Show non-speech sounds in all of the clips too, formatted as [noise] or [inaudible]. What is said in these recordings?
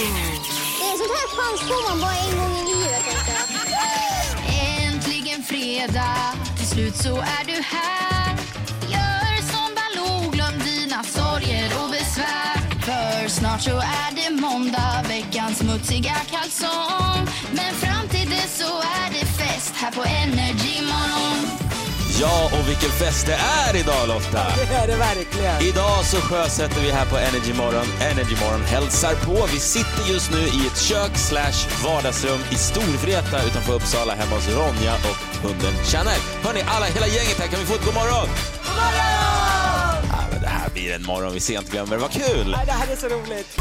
Det är sånt här chans får man bara en gång i livet. Äntligen fredag, till slut så är du här. Gör som Baloo, glöm dina sorger och besvär. För snart så är det måndag, veckans smutsiga kalsong. Men fram till dess så är det fest här på Energy Morgon. Ja, och vilken fest det är idag Lotta! [laughs] Det är det verkligen. Idag så sjösätter vi här på Energy Morgon. Energy Morgon hälsar på. Vi sitter just nu i ett kök slash vardagsrum i Storvreta utanför Uppsala hemma hos Ronja och hunden Chanel. Hörni, alla, hela gänget här, kan vi få ett god morgon? God morgon! Ja, men det här blir en morgon vi sent glömmer. Vad kul! Nej, det här är så roligt.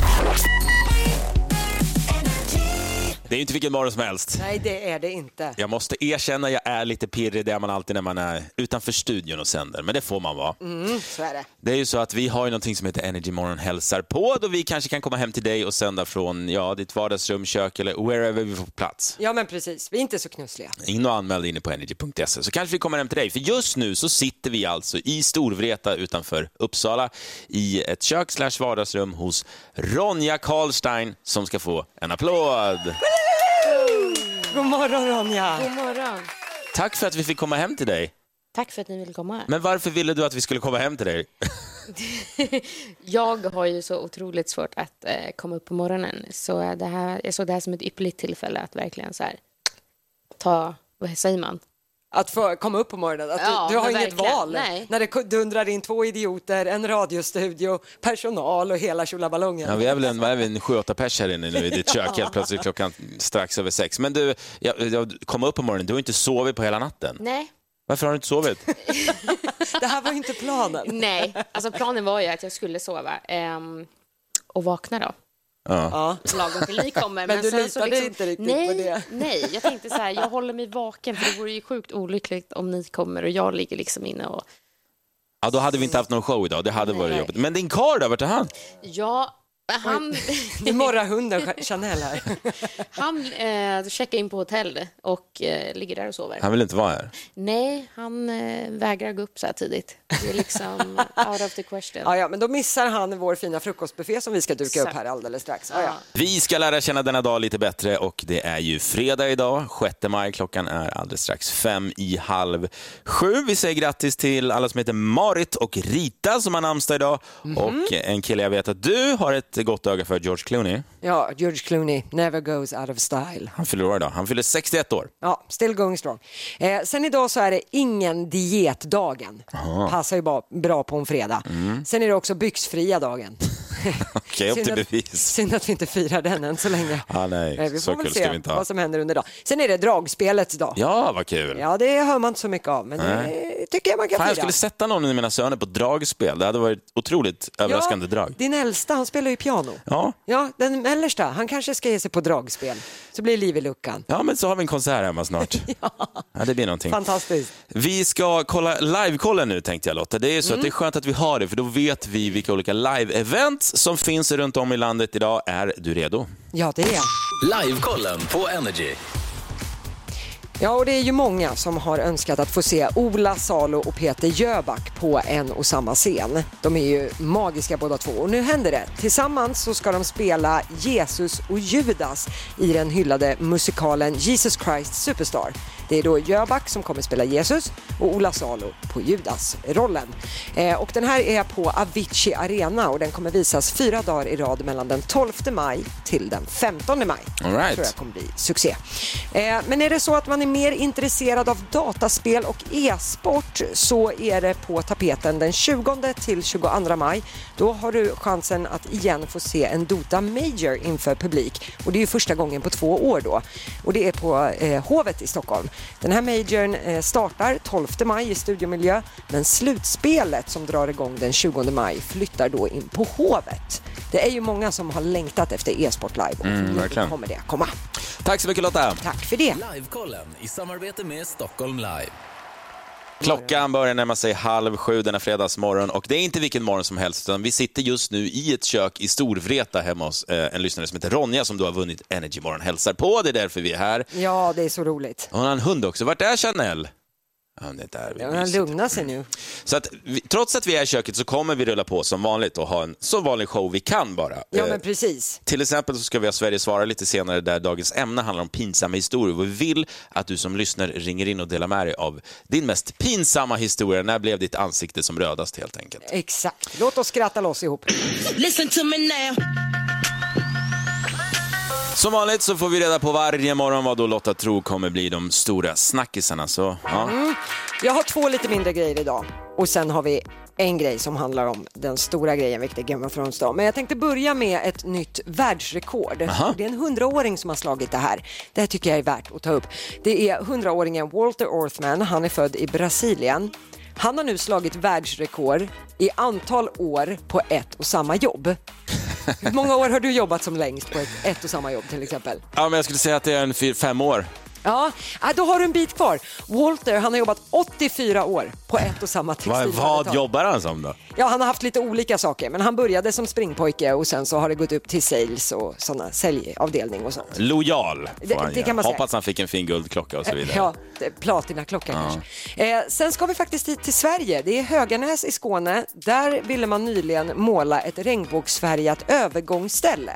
Det är ju inte vilken morgon som helst. Nej, det är det inte. Jag måste erkänna, jag är lite pirrig. Det är man alltid när man är utanför studion och sänder. Men det får man vara. Mm, så är det. Det är ju så att vi har ju någonting som heter Energy Morgon hälsar på då vi kanske kan komma hem till dig och sända från ja, ditt vardagsrum, kök eller wherever vi får plats. Ja, men precis. Vi är inte så knussliga. In och anmäl dig inne på energy.se så kanske vi kommer hem till dig. För just nu så sitter vi alltså i Storvreta utanför Uppsala i ett kök slash vardagsrum hos Ronja Karlstein som ska få en applåd. God morgon, Ronja. God morgon. Tack för att vi fick komma hem till dig. Tack för att ni ville komma. Men varför ville du att vi skulle komma hem till dig? [laughs] Jag har ju så otroligt svårt att eh, komma upp på morgonen. Så det här, jag såg det här som ett ypperligt tillfälle att verkligen så här, ta, vad säger man? Att få komma upp på morgonen. Att Ja, du, du har inget verkligen. val. Nej. När det dundrar in två idioter, en radiostudio, personal och hela tjolaballongen. Ja, vi är väl en, vad är vi, en sju, åtta pers här inne nu i ditt kök helt plötsligt klockan strax över sex. Men du, jag, jag kom upp på morgonen, du har inte sovit på hela natten. Nej, Varför har du inte sovit? [laughs] Det här var inte planen. nej. Alltså planen var ju att jag skulle sova ehm, och vakna då. Ja. Ja. Lagom till ni [laughs] kommer. Men du sen så litade inte riktigt på nej, det. Nej, jag tänkte så här, jag håller mig vaken för det vore ju sjukt olyckligt om ni kommer och jag ligger liksom inne och ja, då hade vi inte haft någon show idag, det hade varit Nej. jobbigt. Men din karl då, vart är han? ja, han, [laughs] Nu morrar hunden Chanel här. [laughs] han eh, checkar in på hotell och eh, ligger där och sover. Han vill inte vara här. Nej, han eh, vägrar gå upp så här tidigt. Det är liksom [laughs] out of the question. Ja, ja, men då missar han vår fina frukostbuffé som vi ska duka upp Exakt. här alldeles strax. Ja, ja. Vi ska lära känna denna dag lite bättre och det är ju fredag idag, 6 maj. Klockan är alldeles strax fem i halv sju. Vi säger grattis till alla som heter Marit och Rita som har namnsdag idag. Och en kille jag vet att du har ett gott öga för, George Clooney. ja, George Clooney, never goes out of style. Han fyller år idag. Han fyller 61 år. Ja, still going strong. Eh, sen idag så är det ingen dietdagen. Passar ju bara bra på en fredag. Mm. Sen är det också byxfria dagen. [laughs] Okej, upp till bevis. Synd att vi inte firar den än så länge. [laughs] Ah, nej, vi så får väl kul se vi vad som händer under dagen. Sen är det dragspelets dag. Ja, vad kul. Ja, det hör man inte så mycket av, men det tycker jag man kan Fan, jag fira. skulle sätta någon i mina söner på dragspel. Det hade varit otroligt överraskande drag. Din äldsta, han spelar ju piano. Ja. Ja, den mellersta, han kanske ska ge sig på dragspel. Så blir det liv i luckan. ja, men så har vi en konsert hemma snart. [laughs] ja. det blir någonting. Fantastiskt. Vi ska kolla livekollen nu tänkte jag Lotta. Det är så att det är skönt att vi har det för då vet vi vilka olika live-events som finns runt om i landet idag. Är du redo? Ja, det är jag. Livekollen på Energy. Ja, och det är ju många som har önskat att få se Ola Salo och Peter Jöback på en och samma scen. De är ju magiska båda två och nu händer det. Tillsammans så ska de spela Jesus och Judas i den hyllade musikalen Jesus Christ Superstar. Det är då Jöback som kommer spela Jesus och Ola Salo på Judas-rollen. Eh, och den här är på Avicii Arena och den kommer visas fyra dagar i rad mellan den 12 maj till den 15 maj. All right. Tror jag kommer bli succé. Eh, men är det så att man är mer intresserad av dataspel och e-sport så är det på tapeten den 20 till 22 maj. Då har du chansen att igen få se en Dota Major inför publik och det är ju första gången på två år då och det är på eh, Hovet i Stockholm. Den här majorn eh, startar 12 maj i studiomiljö men slutspelet som drar igång den 20 maj flyttar då in på Hovet. Det är ju många som har längtat efter e-sport live och nu verkligen. kommer det komma. Tack så mycket Lotta. Tack för det. Livekollen i samarbete med Stockholm Live. Klockan börjar närma sig halv sju denna fredagsmorgon och det är inte vilken morgon som helst utan vi sitter just nu i ett kök i Storvreta hemma hos eh, en lyssnare som heter Ronja som då har vunnit Energy Morgon hälsar på. Det är därför vi är här. Ja, det är så roligt. Hon har en hund också. Vart är Chanel? Ja, det där Ja, Han lugnar sig nu. Så att vi, trots att vi är i köket så kommer vi rulla på som vanligt och ha en så vanlig show vi kan bara. Ja, Eh, men precis. Till exempel så ska vi ha Sverige svara lite senare där dagens ämne handlar om pinsamma historier. Vi vill att du som lyssnar ringer in och delar med dig av din mest pinsamma historia. När blev ditt ansikte som rödast helt enkelt? Exakt. Låt oss skratta loss ihop. Listen to me now. Som vanligt så får vi reda på varje morgon vad då Lotta tror kommer bli de stora snackisarna. Så, ja. Jag har två lite mindre grejer idag och sen har vi en grej som handlar om den stora grejen, vilket är Game of Thrones då. Men jag tänkte börja med ett nytt världsrekord. Aha. Det är en hundraåring som har slagit det här. Det här tycker jag är värt att ta upp. Det är hundraåringen Walter Orthman, han är född i Brasilien. Han har nu slagit världsrekord i antal år på ett och samma jobb. Hur många år har du jobbat som längst på ett, ett och samma jobb till exempel? ja, men jag skulle säga att det är en fyr, fem år. Ja, äh, då har du en bit kvar. Walter, han har jobbat 84 år på ett och samma Vad, textilföretag. vad jobbar han som då? Ja, han har haft lite olika saker, men han började som springpojke och sen så har det gått upp till sales och sådana säljavdelning och sånt. Lojal, får han det kan man säga. Hoppas han fick en fin guldklocka och så vidare. Ja, platinaklocka kanske. Eh, sen ska vi faktiskt hit till Sverige. Det är Höganäs i Skåne. Där ville man nyligen måla ett regnbågsfärgat övergångsställe.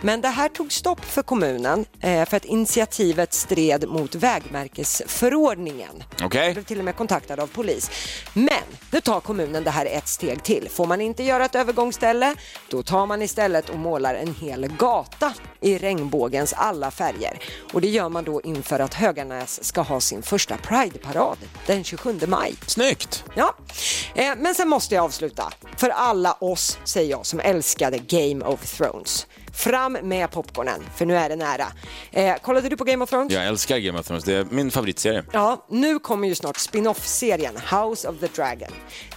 Men det här tog stopp för kommunen eh, för att initiativet stred mot vägmärkesförordningen. Okej. Jag blev till och med kontaktad av polis. Men nu tar kommunen det här ett steg till. Får man inte göra ett övergångsställe, då tar man istället och målar en hel gata i regnbågens alla färger. Och det gör man då inför att Höganäs ska ha sin första Pride-parad den 27 maj. Snyggt! Ja, eh, men sen måste jag avsluta. För alla oss, säger jag, som älskade Game of Thrones. Fram med popcornen, för nu är det nära. Eh, kollade du på Game of Thrones? Jag älskar Game of Thrones, det är min favoritserie. Ja, nu kommer ju snart spin-off-serien House of the Dragon.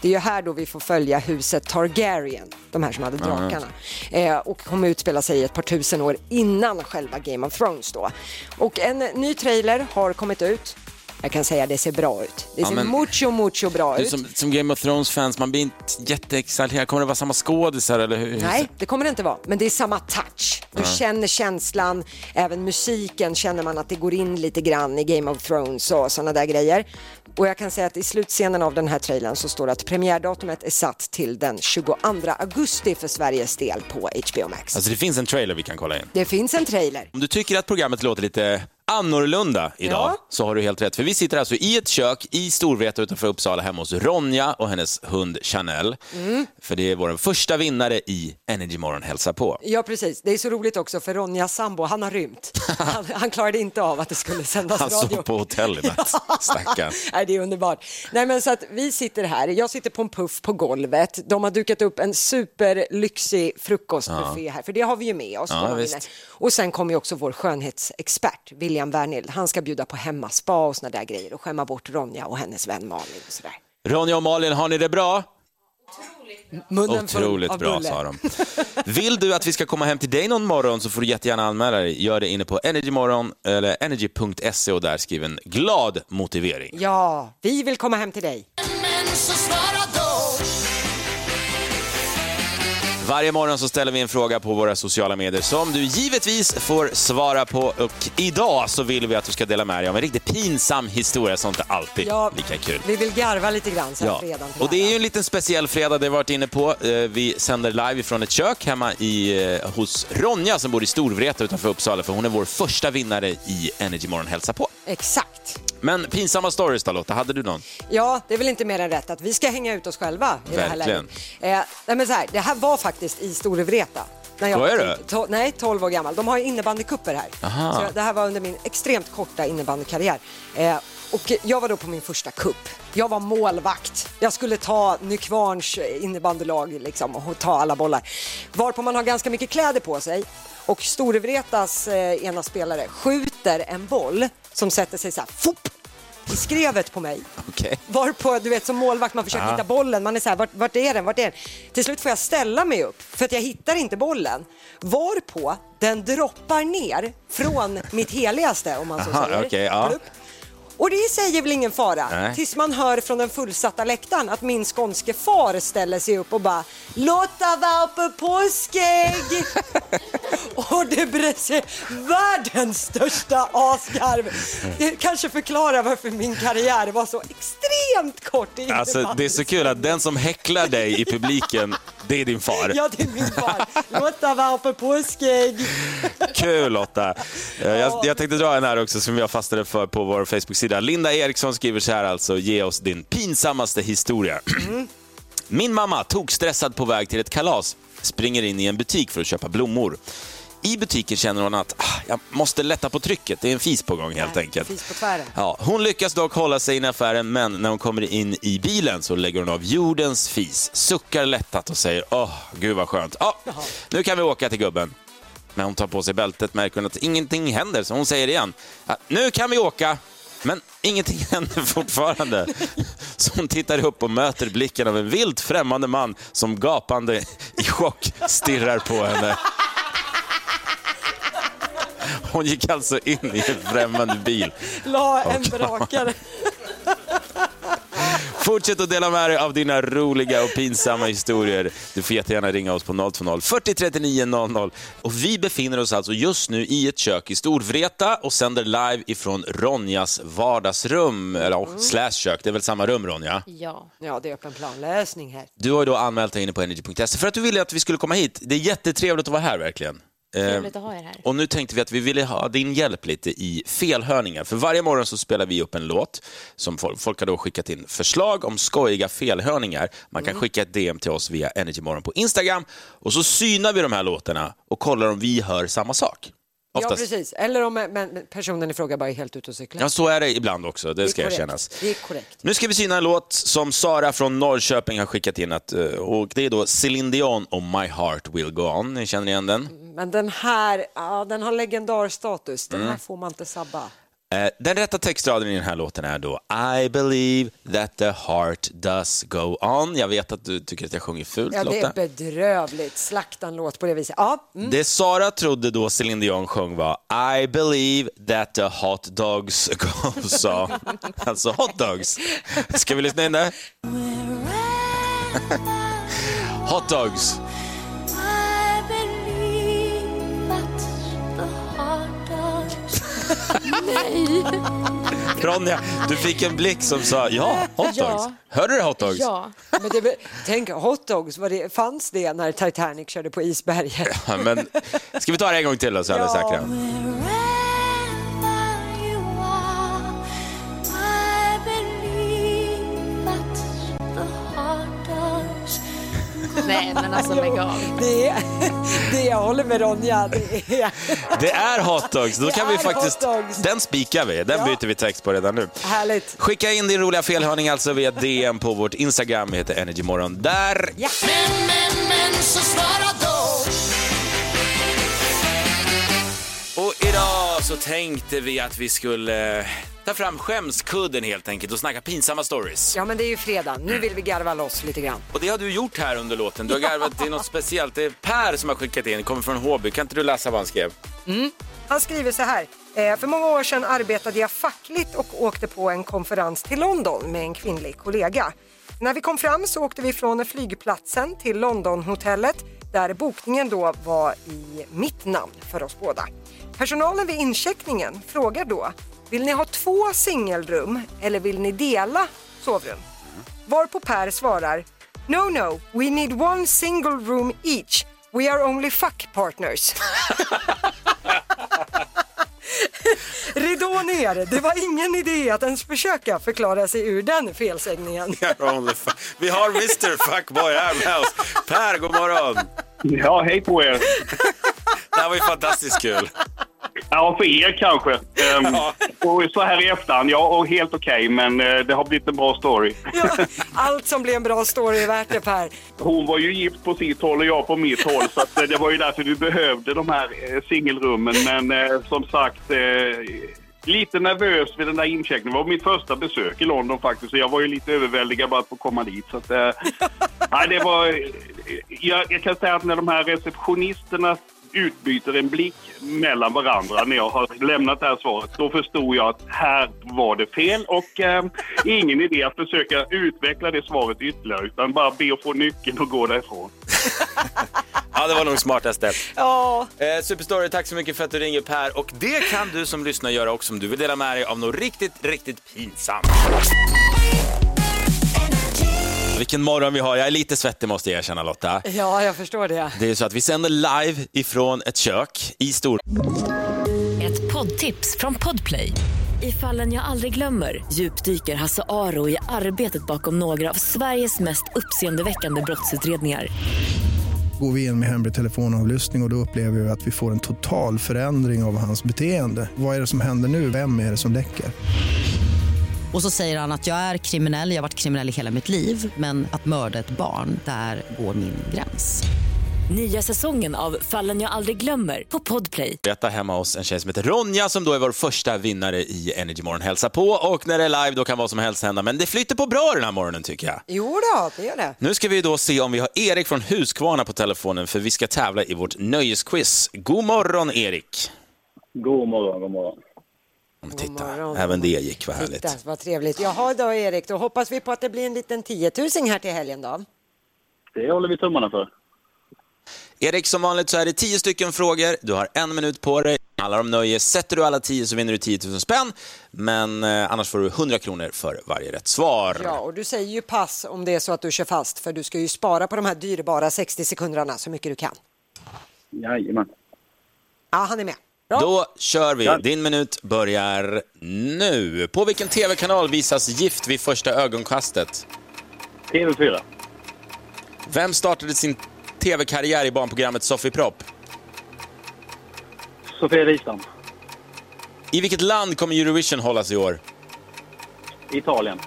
Det är ju här då vi får följa huset Targaryen, de här som hade drakarna. Eh, och kommer utspela sig ett par tusen år innan själva Game of Thrones då. Och en ny trailer har kommit ut. Jag kan säga det ser bra ut. Det Ja, ser men- mucho, mucho bra ut. som, som Game of Thrones-fans, man blir inte jätteexalterad. Kommer det vara samma skådisar eller hur? Nej, det kommer det inte vara. Men det är samma touch. Du känner känslan, även musiken känner man att det går in lite grann i Game of Thrones och sådana där grejer. Och jag kan säga att i slutscenen av den här trailern så står det att premiärdatumet är satt till den 22 augusti för Sveriges del på HBO Max. Alltså det finns en trailer vi kan kolla in. Det finns en trailer. Om du tycker att programmet låter lite annorlunda idag Ja. så har du helt rätt. För vi sitter alltså i ett kök i Storvreta utanför Uppsala hemma hos Ronja och hennes hund Chanel. Mm. För det är vår första vinnare i Energy Morgon hälsa på. Ja, precis. Det är så roligt också för Ronja sambo, han har rymt. [laughs] Han, han klarade inte av att det skulle sändas Han radio. sov på hotell natt. [laughs] Stackarn. Nej, det är underbart. Nej, men så att vi sitter här, jag sitter på en puff på golvet. De har dukat upp en superlyxig frukostbuffé här, för det har vi ju med oss. Ja. Och sen kommer ju också vår skönhetsexpert William Wernild. Han ska bjuda på hemmaspa och såna där grejer och skämma bort Ronja och hennes vän Malin och sådär. Ronja och Malin, har ni det bra? Munnen Otroligt bra, sa de. [laughs] Vill du att vi ska komma hem till dig någon morgon så får du jättegärna anmäla dig. Gör det inne på Energymorgon eller energy.se och där skriv en glad motivering. Ja, vi vill komma hem till dig. Varje morgon så ställer vi en fråga på våra sociala medier som du givetvis får svara på. Och idag så vill vi att du ska dela med dig av en riktigt pinsam historia, sånt är alltid Ja, lika kul. Vi vill garva lite grann så här Ja. fredagen till Och det är ju en liten speciell fredag, det har vi varit inne på. Eh, Vi sänder live från ett kök hemma i, eh, hos Ronja som bor i Storvreta utanför Uppsala, för hon är vår första vinnare i Energy Morgon hälsa på. Exakt. Men pinsamma stories då Lotta, hade du någon? Ja, det är väl inte mer än rätt att vi ska hänga ut oss själva i det här Verkligen. läget. Eh, nej men så här, det här var faktiskt i Storvreta. När jag Vad är det? to- nej, 12 år gammal. De har ju innebandykupper här. Aha. Så det här var under min extremt korta innebandykarriär. Eh, och jag var då på min första kupp. Jag var målvakt. Jag skulle ta Nykvarns innebandylag liksom, och ta alla bollar. Varpå man har ganska mycket kläder på sig. Och Storvretas eh, ena spelare skjuter en boll som sätter sig så här, fopp, i skrevet på mig. Okej. Varpå, du vet som målvakt, man försöker Ja. hitta bollen. Man är så här, vart, vart är den? Vart är den? Till slut får jag ställa mig upp för att jag hittar inte bollen. Varpå den droppar ner från mitt heligaste om man så Aha, säger. okej, ja. Och det säger väl ingen fara Nej. tills man hör från den fullsatta läktaren att min skånske far ställer sig upp och bara Lotta var på påskägg! [laughs] Och det bredde sig världens största asgarv. Det kanske förklarar varför min karriär var så extremt kort i Alltså, det är så kul att den som häcklar dig i publiken, det är din far. Ja, det är min far. Lotta var på påskägg. [laughs] Kul Lotta! Eh, Jag, jag tänkte dra en här också som jag fastnade för på vår Facebook-sida. Linda Eriksson skriver så här alltså, ge oss din pinsammaste historia. [clears throat] Min mamma tog stressad på väg till ett kalas, springer in i en butik för att köpa blommor. I butiken känner hon att ah, jag måste lätta på trycket, det är en fis på gång helt enkelt. Fis på tvären. Ja, hon lyckas dock hålla sig i affären, men när hon kommer in i bilen så lägger hon av jordens fis, suckar lättat och säger åh, gud vad skönt. Ja, nu kan vi åka till gubben. När hon tar på sig bältet märker hon att ingenting händer, så hon säger igen, "Ja, nu kan vi åka. Men ingenting [laughs] händer fortfarande. Så hon tittar upp och möter blicken av en vilt främmande man som gapande i chock stirrar på henne. Hon gick alltså in i en främmande bil La en brakare. [laughs] Fortsätt att dela med dig av dina roliga och pinsamma historier. Du får jättegärna ringa oss på 020 40 39 00. Och vi befinner oss alltså just nu i ett kök i Storvreta och sänder live ifrån Ronjas vardagsrum, eller oh, slash kök, det är väl samma rum Ronja? Ja. Ja, det är öppen planlösning här. Du har ju då anmält dig inne på energy.se för att du ville att vi skulle komma hit. Det är jättetrevligt att vara här verkligen. Eh, Trevligt att ha er här. Och nu tänkte vi att vi ville ha din hjälp lite i felhörningar. För varje morgon så spelar vi upp en låt som folk, folk har då skickat in förslag om skojiga felhörningar. Man kan skicka ett DM till oss via Energymorgon på Instagram och så synar vi de här låtarna och kollar om vi hör samma sak. Ja, Oftast. precis. Eller om men, personen i fråga bara är helt ute och cyklar. Ja, så är det ibland också, det är ska korrekt. erkännas. Det är korrekt. Nu ska vi syna en låt som Sara från Norrköping har skickat in. Att, eh, och det är då Céline Dion och My Heart Will Go On. Ni känner igen den? Men den här, ja, den har legendarstatus. Den Mm. här får man inte sabba. Eh, Den rätta textraden i den här låten är då I believe that the heart does go on. Jag vet att du tycker att jag sjunger fult, Ja, det Lotta. är bedrövligt. Slakta en låt på det viset. Ja, mm. Det Sara trodde då Celine Dion sjöng var I believe that the hot dogs goes on. [laughs] alltså hot dogs. Ska vi lyssna in det? [laughs] hot dogs. Ronja, du fick en blick som sa ja, hot dogs. Ja. Hörde du hot dogs? Ja. Men det, tänk, hotdogs, var det, fanns det när Titanic körde på isberget? Ja, Men, ska vi ta det en gång till då, så är alla Ja. säkra? Nej, men alltså lägg av. Det, det jag håller med Ronja, det är Det är hot dogs. Då Det kan vi är faktiskt, hot dogs. den spikar vi. Den Ja. byter vi text på redan nu. härligt. Skicka in din roliga felhörning alltså via DM på vårt Instagram. Vi heter Energymorgon där. Ja. Men, men, men så svara så tänkte vi att vi skulle eh, ta fram skämskudden helt enkelt och snacka pinsamma stories. ja, men det är ju fredag. Nu vill vi garva loss lite grann. Och det har du gjort här under låten. Du har garvat till något speciellt. Det är Per som har skickat in, kommer från Håby. Kan inte du läsa vad han skrev? Han skriver så här. Eh, för många år sedan arbetade jag fackligt och åkte på en konferens till London med en kvinnlig kollega. När vi kom fram så åkte vi från flygplatsen till Londonhotellet där bokningen då var i mitt namn för oss båda. Personalen vid incheckningen frågar då, vill ni ha två singelrum eller vill ni dela sovrum? Varpå Per svarar, no no, we need one single room each. We are only fuck partners. [laughs] Ridå ner, det var ingen idé att ens försöka förklara sig ur den felsägningen. Vi har Mr Fuckboy här med oss. Per, god morgon. Ja, hej på er. Det här var ju fantastiskt kul. Ja, för er kanske. Ehm, Ja. Och så här i efterhand, ja, och helt okej, men eh, det har blivit en bra story. Ja, allt som blir en bra story är värt det Per. Hon var ju gift på sitt håll och jag på mitt håll, så att, eh, det var ju därför vi behövde de här eh, singelrummen. Men eh, som sagt, lite nervös vid den där incheckningen. Det var mitt första besök i London faktiskt, så jag var ju lite överväldigad bara att få komma dit. Så att, eh, [laughs] nej, det var, eh, jag, jag kan säga att när de här receptionisterna utbyter en blick mellan varandra när jag har lämnat det här svaret, då förstod jag att här var det fel och eh, ingen idé att försöka utveckla det svaret ytterligare utan bara be att få nyckeln och gå därifrån. [laughs] Ja, det var nog smartaste. Ja. Eh, Superstory, tack så mycket för att du ringer här. Och det kan du som lyssnar göra också om du vill dela med dig av något riktigt, riktigt pinsamt. Vilken morgon vi har. Jag är lite svettig måste jag erkänna Lotta. ja, jag förstår det. Det är så att vi sänder live ifrån ett kök i Stor... Ett poddtips från Podplay. I fallen jag aldrig glömmer djupdyker Hasse Aro i arbetet bakom några av Sveriges mest uppseendeväckande brottsutredningar. Går vi in med hemlig telefonavlyssning och, och då upplever vi att vi får en total förändring av hans beteende. Vad är det som händer nu? Vem är det som läcker? Och så säger han att jag är kriminell, jag har varit kriminell i hela mitt liv men att mörda ett barn, där går min gräns. Nya säsongen av Fallen jag aldrig glömmer på Podplay. Detta hemma hos en tjej som heter Ronja som då är vår första vinnare i Energy Morgon hälsa på. Och när det är live då kan vad som helst hända. Men det flyter på bra den här morgonen tycker jag. Jo då, det gör det. Nu ska vi då se om vi har Erik från Huskvarna på telefonen för vi ska tävla i vårt nöjesquiz. God morgon Erik! God morgon, god morgon. Titta, morgon. även det gick, vad härligt. Titta, vad trevligt. Jaha då Erik, då hoppas vi på att det blir en liten tiotusing här till helgen då. Det håller vi tummarna för. Erik, som vanligt så är det tio stycken frågor. Du har en minut på dig. Handlar om nöje. Sätter du alla tio så vinner du 10 000 spänn. Men eh, annars får du 100 kronor för varje rätt svar. Ja, och du säger ju pass om det är så att du kör fast, för du ska ju spara på de här dyrbara 60 sekunderna så mycket du kan. Jajamän. Ja, han är med. Då kör vi. Din minut börjar nu. På vilken tv-kanal visas Gift vid första ögonkastet? TV4. Vem startade sin tv-karriär i barnprogrammet Sofie Propp? Sofia Wistam. I vilket land kommer Eurovision hållas i år? Italien.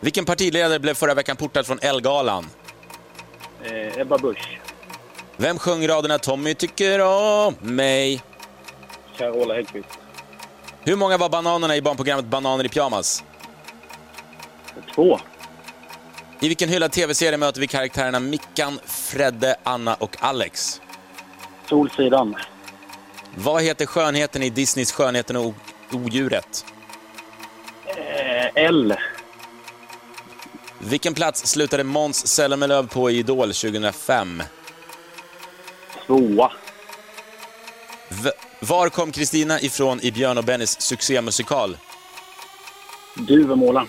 Vilken partiledare blev förra veckan portad från Elgalan? Eh, Ebba Busch. Vem sjöng raderna Tommy tycker om mig? Carola Häggkvist. Hur många var bananerna i barnprogrammet Bananer i pyjamas? Två. I vilken hyllad tv-serie möter vi karaktärerna Mickan, Fredde, Anna och Alex? Solsidan. Vad heter skönheten i Disneys Skönheten och odjuret? Eh, L. Vilken plats slutade Måns Zelmerlöw på i Idol 2005? Tvåa. V- var kom Kristina ifrån i Björn och Bennys succémusikal? Duvemåla.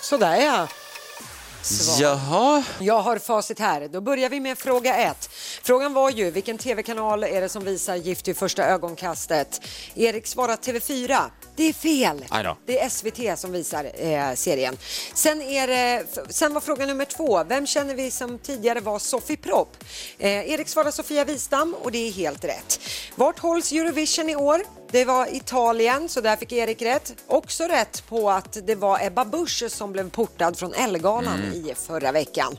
Sådär ja. Svar. Jaha. Jag har facit här. Då börjar vi med fråga ett. Frågan var ju vilken tv-kanal är det som visar Gift vid första ögonkastet? Erik svarar TV4. Det är fel. Det är SVT som visar eh, serien. Sen, är det, sen var fråga nummer två. Vem känner vi som tidigare var Sofie Propp? Eh, Erik svarar Sofia Wistam och det är helt rätt. Vart hålls Eurovision i år? Det var Italien, så där fick Erik rätt. Också rätt på att det var Ebba Busch som blev portad från Ellegalan i förra veckan.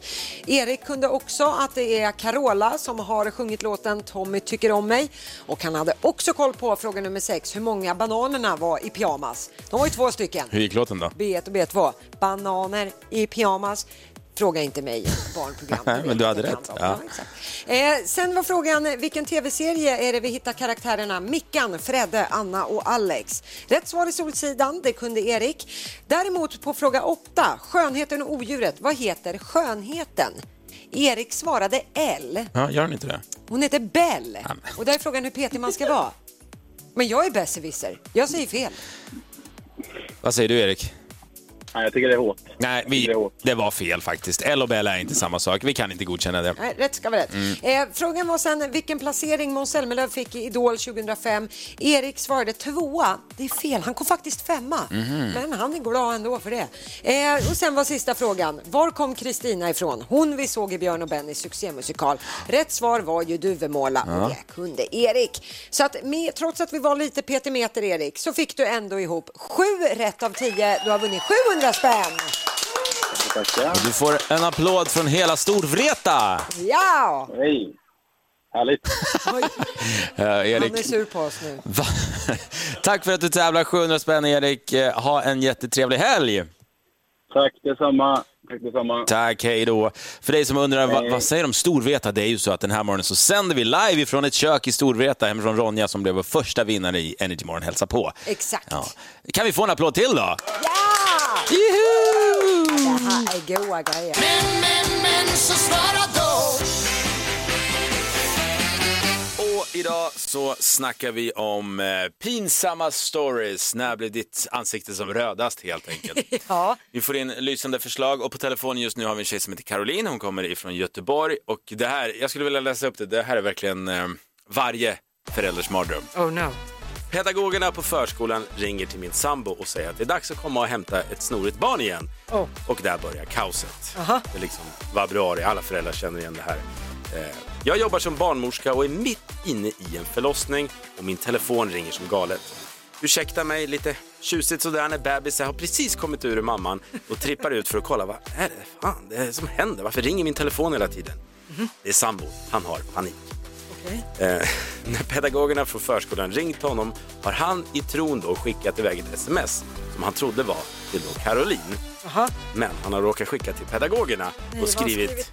Erik kunde också att det är Carola som har sjungit låten Tommy tycker om mig. Och han hade också koll på fråga nummer sex, hur många bananerna var i pyjamas. De var ju två stycken. Hur gick låten då? B1 och B2. Bananer i pyjamas. Fråga inte mig, barnprogram. [laughs] Nej, men du hade rätt. Ja. exakt. Eh, sen var frågan vilken tv-serie är det vi hittar karaktärerna Mickan, Fredde, Anna och Alex? Rätt svar är Solsidan, det kunde Erik. Däremot på fråga 8, Skönheten och odjuret, vad heter skönheten? Erik svarade L. Ja, gör den inte det? Hon heter Bell. Och där är frågan hur petig man ska vara. Men jag är besserwisser. Jag säger fel. Vad säger du Erik? Nej, jag tycker det är hårt. Nej, vi, det var fel faktiskt. L och Bell är inte samma sak. Vi kan inte godkänna det. Nej, rätt ska vara rätt. Mm. Eh, frågan var sen vilken placering Måns Zelmerlöw fick i Idol 2005. Erik svarade tvåa. Det är fel, han kom faktiskt femma. Mhm. Men han är glad ändå för det. Eh, och sen var sista frågan. Var kom Kristina ifrån? Hon vi såg i Björn och Bennys succémusikal. Rätt svar var ju Duvemåla Ja. och det kunde Erik. Så att med, trots att vi var lite petimeter Erik så fick du ändå ihop sju rätt av tio. Du har vunnit 700 spänn. Tackar. Du får en applåd från hela Storvreta! Ja! Hej. Härligt. [laughs] Eh, Erik. Han är sur på oss nu. [laughs] Tack för att du tävlar 700 spänn Erik. Eh, Ha en jättetrevlig helg. Tack detsamma. Tack detsamma. Tack, hej då. För dig som undrar, vad, vad säger de Storvreta? Det är ju så att den här morgonen så sänder vi live ifrån ett kök i Storvreta hemifrån Ronja som blev vår första vinnare i Energy Morgon hälsa på. Exakt. Ja. Kan vi få en applåd till då? Ja! Juhu! Det här är goa grejer. Men, men, men så svara då. Och idag så snackar vi om eh, pinsamma stories. När blev ditt ansikte som rödast helt enkelt? [laughs] Ja. Vi får in lysande förslag och på telefonen just nu har vi en tjej som heter Caroline. Hon kommer ifrån Göteborg och det här, jag skulle vilja läsa upp det, det här är verkligen eh, varje förälders mardröm. Oh no. Pedagogerna på förskolan ringer till min sambo och säger att det är dags att komma och hämta ett snorigt barn igen. Oh. Och där börjar kaoset. Aha. Det är liksom vabruari, alla föräldrar känner igen det här. Eh, Jag jobbar som barnmorska och är mitt inne i en förlossning och min telefon ringer som galet. Ursäkta mig lite tjusigt sådär när bebisen har precis kommit ur mamman och trippar ut för att kolla vad är det fan det är som händer? Varför ringer min telefon hela tiden? Det är sambo, han har panik. Eh, när pedagogerna från förskolan ringt honom har han i tron då skickat iväg ett sms som han trodde var till då Caroline. Aha. Men han har råkat skicka till pedagogerna och skrivit...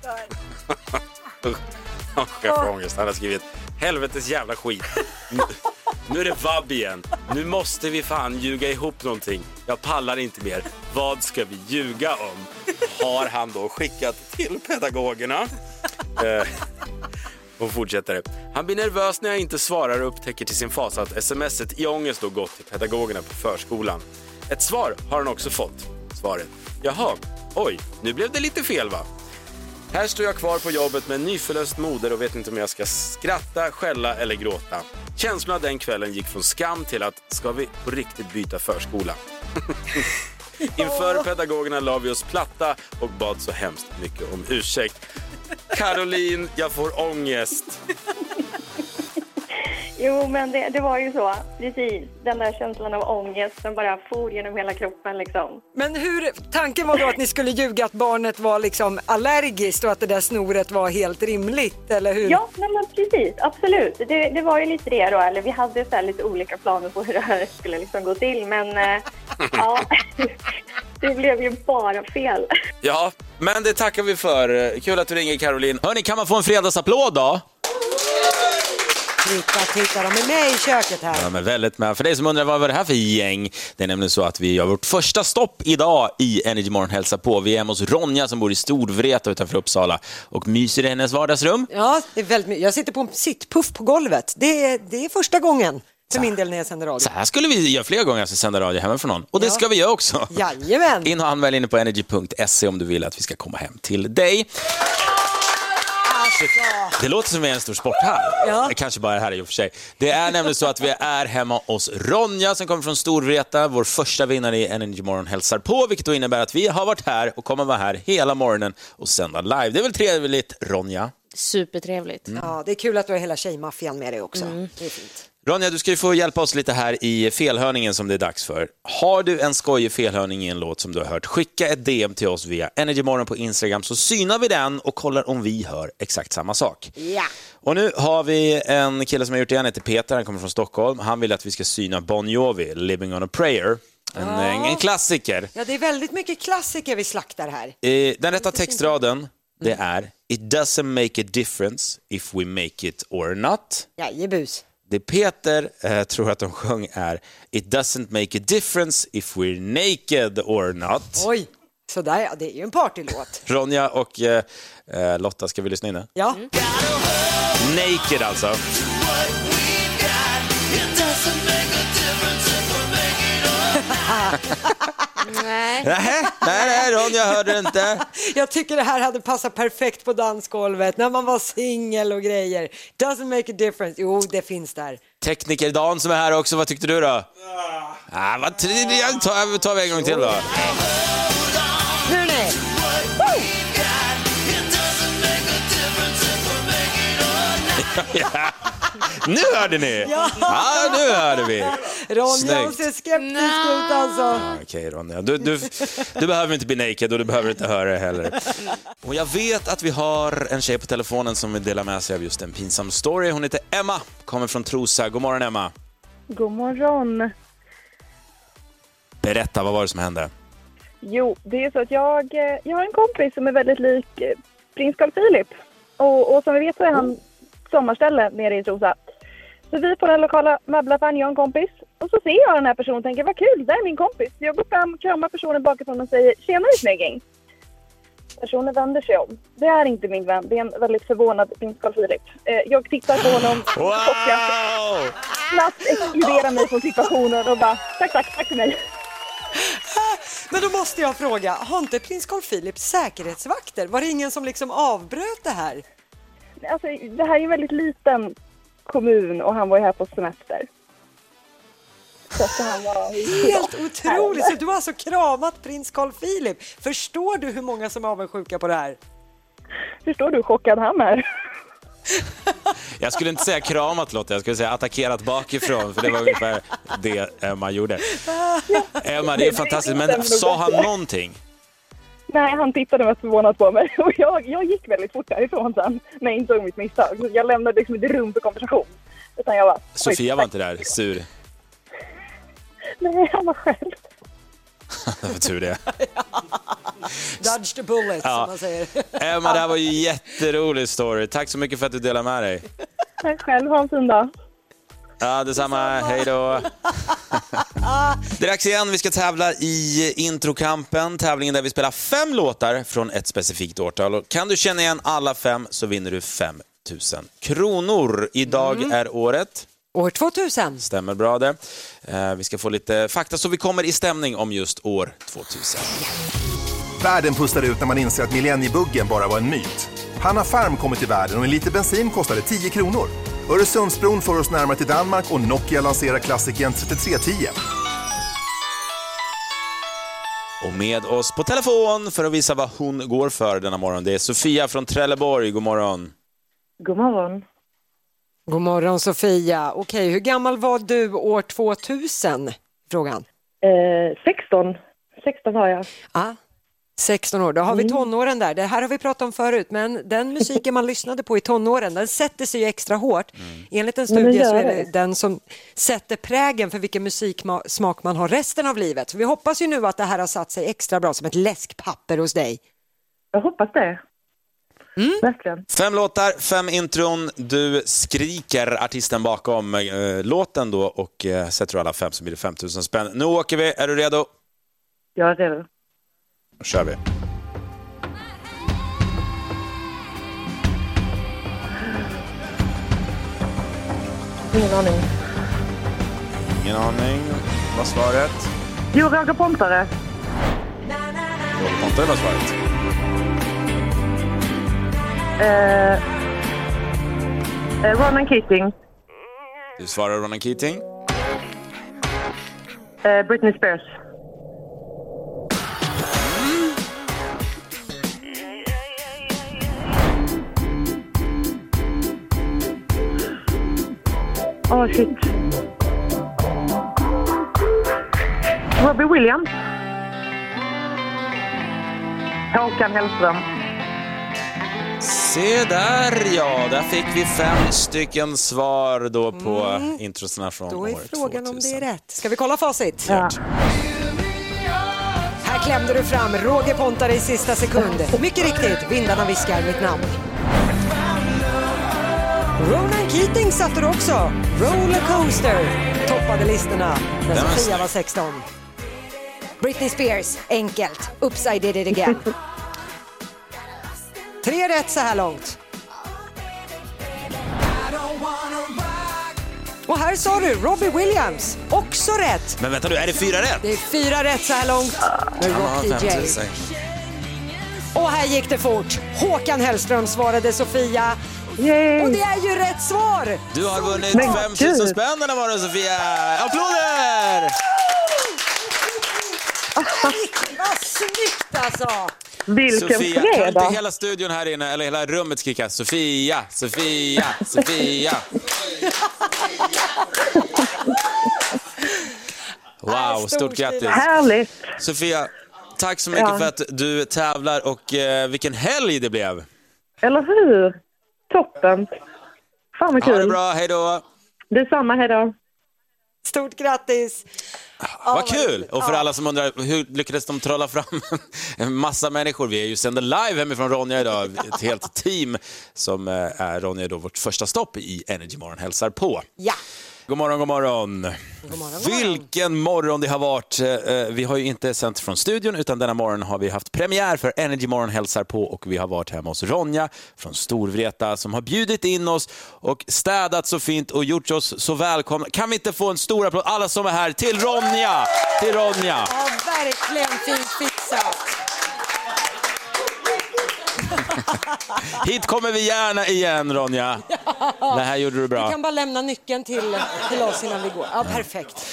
Han [laughs] får ångest. Han har skrivit helvetes jävla skit. Nu, nu är det vabb igen. Nu måste vi fan ljuga ihop någonting. Jag pallar inte mer. Vad ska vi ljuga om? Har han då skickat till pedagogerna. Eh, och fortsätter. Han blir nervös när jag inte svarar och upptäcker till sin fasa att smset i ångest då gått till pedagogerna på förskolan. Ett svar har han också fått. Svaret. Jaha, oj, nu blev det lite fel va? Här står jag kvar på jobbet med en nyförlöst moder och vet inte om jag ska skratta, skälla eller gråta. Känslorna den kvällen gick från skam till att ska vi på riktigt byta förskola? [laughs] Inför pedagogerna la vi oss platta och bad så hemskt mycket om ursäkt. Caroline, jag får ångest. Jo, men det, det var ju så. Precis. Den där känslan av ångest som bara for genom hela kroppen liksom. Men hur, tanken var då att ni skulle ljuga att barnet var liksom allergiskt och att det där snoret var helt rimligt, eller hur? Ja, nej, men precis. Absolut. Det, det var ju lite det då. Eller vi hade så här lite olika planer på hur det här skulle liksom gå till. Men eh, [laughs] ja, det blev ju bara fel. Ja, men det tackar vi för. Kul att du ringer Caroline. Hörni, kan man få en fredagsapplåd då? Titta, titta, de är med i köket här. Ja, men väldigt med. För dig som undrar vad var det här för gäng? Det är nämligen så att vi gör vårt första stopp idag i Energy Morgon hälsa på. Vi är hemma hos Ronja som bor i Storvreta utanför Uppsala och myser i hennes vardagsrum. Ja, det är väldigt mycket. Jag sitter på en sittpuff på golvet. Det är, det är första gången för min del när jag sänder radio. Så här skulle vi göra fler gånger, alltså sända radio hemifrån någon. Och det ska vi göra också. Jajamän. In och anmäl inne på energy.se om du vill att vi ska komma hem till dig. Det låter som vi är en stor sporthall. Ja. Det kanske bara är här i och för sig. Det är nämligen så att vi är hemma hos Ronja som kommer från Storvreta. Vår första vinnare i Energy Morgon hälsar på, vilket då innebär att vi har varit här och kommer vara här hela morgonen och sända live. Det är väl trevligt, Ronja? Supertrevligt. Ja, det är kul att du har hela tjejmaffian med dig också. Det är fint. Ronja, du ska ju få hjälpa oss lite här i felhörningen som det är dags för. Har du en skojig felhörning i en låt som du har hört, skicka ett DM till oss via Energymorgon på Instagram så synar vi den och kollar om vi hör exakt samma sak. Ja. Och nu har vi en kille som har gjort det, han heter Peter, han kommer från Stockholm. Han vill att vi ska syna Bon Jovi, Living on a prayer. En, Ja. en, en klassiker. Ja, det är väldigt mycket klassiker vi slaktar här. Eh, Den rätta textraden, det är It doesn't make a difference if we make it or not. Jajebus. Det Peter eh, tror att de sjöng är It doesn't make a difference if we're naked or not. Oj, sådär ja, det är ju en partylåt. [laughs] Ronja och eh, eh, Lotta, ska vi lyssna in det? Ja. Naked alltså. Nej. Nej, Ronja hörde inte. [laughs] Jag tycker det här hade passat perfekt på dansgolvet när man var singel och grejer. Doesn't make a difference. Jo, det finns där. Tekniker Dan som är här också, vad tyckte du då? Ah, vad tar, tar vi en gång till då. Ja. [laughs] Nu hörde ni! Ja. ja, nu hörde vi. Ronja Snyggt. ser skeptisk ut alltså. Okej Ronja, du, du, du behöver inte bli naked och du behöver inte höra det heller. Och jag vet att vi har en tjej på telefonen som vill dela med sig av just en pinsam story. Hon heter Emma, kommer från Trosa. God morgon Emma. God morgon. Berätta, vad var det som hände? Jo, det är så att jag, eh, jag har en kompis som är väldigt lik eh, prins Carl Philip. Och, och som vi vet så är han sommarställe nere i Trosa. Så vi på den lokala möbelaffären, jag och en kompis. Och så ser jag den här personen och tänker vad kul, det är min kompis. Jag går fram, kramar personen bakifrån och säger tjenare snygging. Personen vänder sig om. Det är inte min vän. Det är en väldigt förvånad prins Carl Philip. Eh, jag tittar på honom chockad. Snabbt exkluderar mig från situationen och bara tack, tack, tack till mig. [laughs] Men då måste jag fråga, har inte prins Carl Philip säkerhetsvakter? Var det ingen som liksom avbröt det här? Alltså, det här är en väldigt liten kommun och han var ju här på semester. Så att han var [laughs] Helt otroligt! Så du har alltså kramat prins Carl Philip. Förstår du hur många som är avundsjuka på det här? Förstår du hur chockad han är? [laughs] Jag skulle inte säga kramat Lotta, jag skulle säga attackerat bakifrån för det var ungefär det Emma gjorde. [laughs] Emma, det är fantastiskt, men sa han någonting? Nej, han tittade mest förvånat på mig [laughs] och jag, jag gick väldigt fort därifrån sen när jag insåg mitt misstag. Så Jag lämnade liksom inte rum för konversation. Utan jag bara... Sofia var inte där, sur. [laughs] Nej, han var själv. [laughs] Det var tur det. Dodge the bullet Ja. som man säger. Emma, det här var ju en jätterolig story. Tack så mycket för att du delade med dig. Tack själv, ha en fin dag. Ja, detsamma. Hej då. Det är dags igen. Vi ska tävla i Introkampen, tävlingen där vi spelar fem låtar från ett specifikt årtal. Och kan du känna igen alla fem så vinner du 5 000 kronor. Idag är året... År 2000. Stämmer bra det. Eh, Vi ska få lite fakta så vi kommer i stämning om just år 2000. Världen pustar ut när man inser att millenniebuggen bara var en myt. Hanna Farm kommer till världen och en liter bensin kostade 10 kronor. Öresundsbron får oss närmare till Danmark och Nokia lanserar klassikern 3310. Och med oss på telefon för att visa vad hon går för denna morgon, det är Sofia från Trelleborg. God morgon. God morgon. God morgon Sofia. Okej, hur gammal var du år 2000? Frågan. Eh, 16. 16 har jag. Ja, 16 år. Då har vi tonåren där. Det här har vi pratat om förut, men den musiken man [laughs] lyssnade på i tonåren, den sätter sig ju extra hårt. Enligt en studie så är det den som sätter prägen för vilken musiksmak man har resten av livet. Så vi hoppas ju nu att det här har satt sig extra bra som ett läskpapper hos dig. Jag hoppas det. Verkligen. Fem låtar, fem intron. Du skriker artisten bakom eh, låten då och eh, sätter du alla fem så blir det 5 000 spänn. Nu åker vi. Är du redo? Jag är redo. Då kör vi. Ingen aning. Ingen aning. Vad svaret? Jo, Roger Pontare. Roger Pontare var svaret. Eh, eh, Ronan Keating. Du svarar Ronan Keating. Eh, Britney Spears. Åh, oh, shit. Robbie Williams. Håkan Hellström. Se där ja, där fick vi fem stycken svar då på introsarna från Då är frågan 2000. om det är rätt. Ska vi kolla facit? Ja. Här klämde du fram Roger Pontare i sista sekund. Mycket riktigt, vindarna viskar mitt namn. Keating satte du också. Rollercoaster toppade listorna när Sofia var 16. Britney Spears, enkelt. Oops, I did it again. Tre rätt så här långt. Och här sa du Robbie Williams, också rätt. Men vänta nu, är det fyra rätt? Det är fyra rätt så här långt med Rock DJ. 5 000. Och här gick det fort. Håkan Hellström svarade Sofia. Yay. Och det är ju rätt svar! Du har vunnit Men 5 000 gud. spänn den här morgonen Sofia! Applåder! Vad snyggt alltså! Vilken Sofia, kan inte fredag! hela studion här inne, eller hela rummet skrika Sofia, Sofia, Sofia? [laughs] Wow, stort grattis! Härligt! Sofia, tack så mycket Ja. för att du tävlar och eh, vilken helg det blev. Eller hur? Toppen! Fan vad Ha det kul! bra, hej då! Detsamma, hejdå! Stort grattis! Vad kul! Och för alla som undrar, hur lyckades de trolla fram en massa människor? Vi är ju sänder live hemifrån Ronja idag, ett helt team som eh, är Ronja då vårt första stopp i Energy Morgon hälsar på. Ja. God morgon, god morgon. Vilken morgon det har varit. Eh, Vi har ju inte sänt från studion utan denna morgon har vi haft premiär för Energy Morgon hälsar på och vi har varit hemma hos Ronja från Storvreta som har bjudit in oss och städat så fint och gjort oss så välkomna. Kan vi inte få en stor applåd alla som är här till Ronja? Till Ronja. Ja, verkligen fint Hit kommer vi gärna igen Ronja. Det här gjorde du Vi bra. kan bara lämna nyckeln till, till oss innan vi går. Ja, perfekt.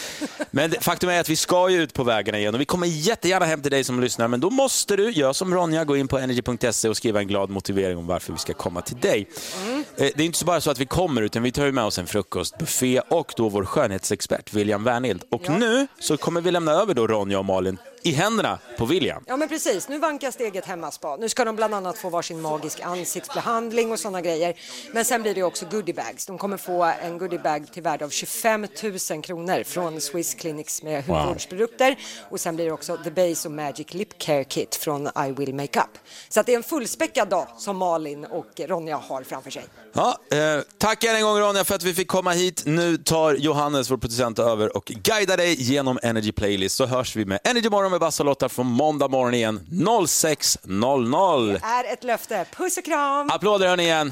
Men faktum är att vi ska ju ut på vägarna igen och vi kommer jättegärna hem till dig som lyssnar men då måste du, gör som Ronja, gå in på energy.se och skriva en glad motivering om varför vi ska komma till dig. Mm. Eh, Det är inte så bara så att vi kommer utan vi tar ju med oss en frukostbuffé och då vår skönhetsexpert William Wernhild. Och nu så kommer vi lämna över då Ronja och Malin i händerna på William. Ja men precis, nu vankas steget hemmaspa. Nu ska de bland annat få varsin magisk ansiktsbehandling och sådana grejer. Men sen blir det också goodiebags. De kommer få en goodiebag till värde av 25 000 kronor från Swiss Clinics med Wow. hudvårdsprodukter. Och sen blir det också The Base och Magic Lip Care Kit från I Will Makeup. Så att det är en fullspäckad dag som Malin och Ronja har framför sig. Ja, eh, tack än en gång Ronja för att vi fick komma hit. Nu tar Johannes, vår producent, över och guidar dig genom Energy Playlist. Så hörs vi med Energy Morgon med Basse och Lotta från måndag morgon igen 06.00. Är ett löfte. Puss och kram! Applåder hörni igen.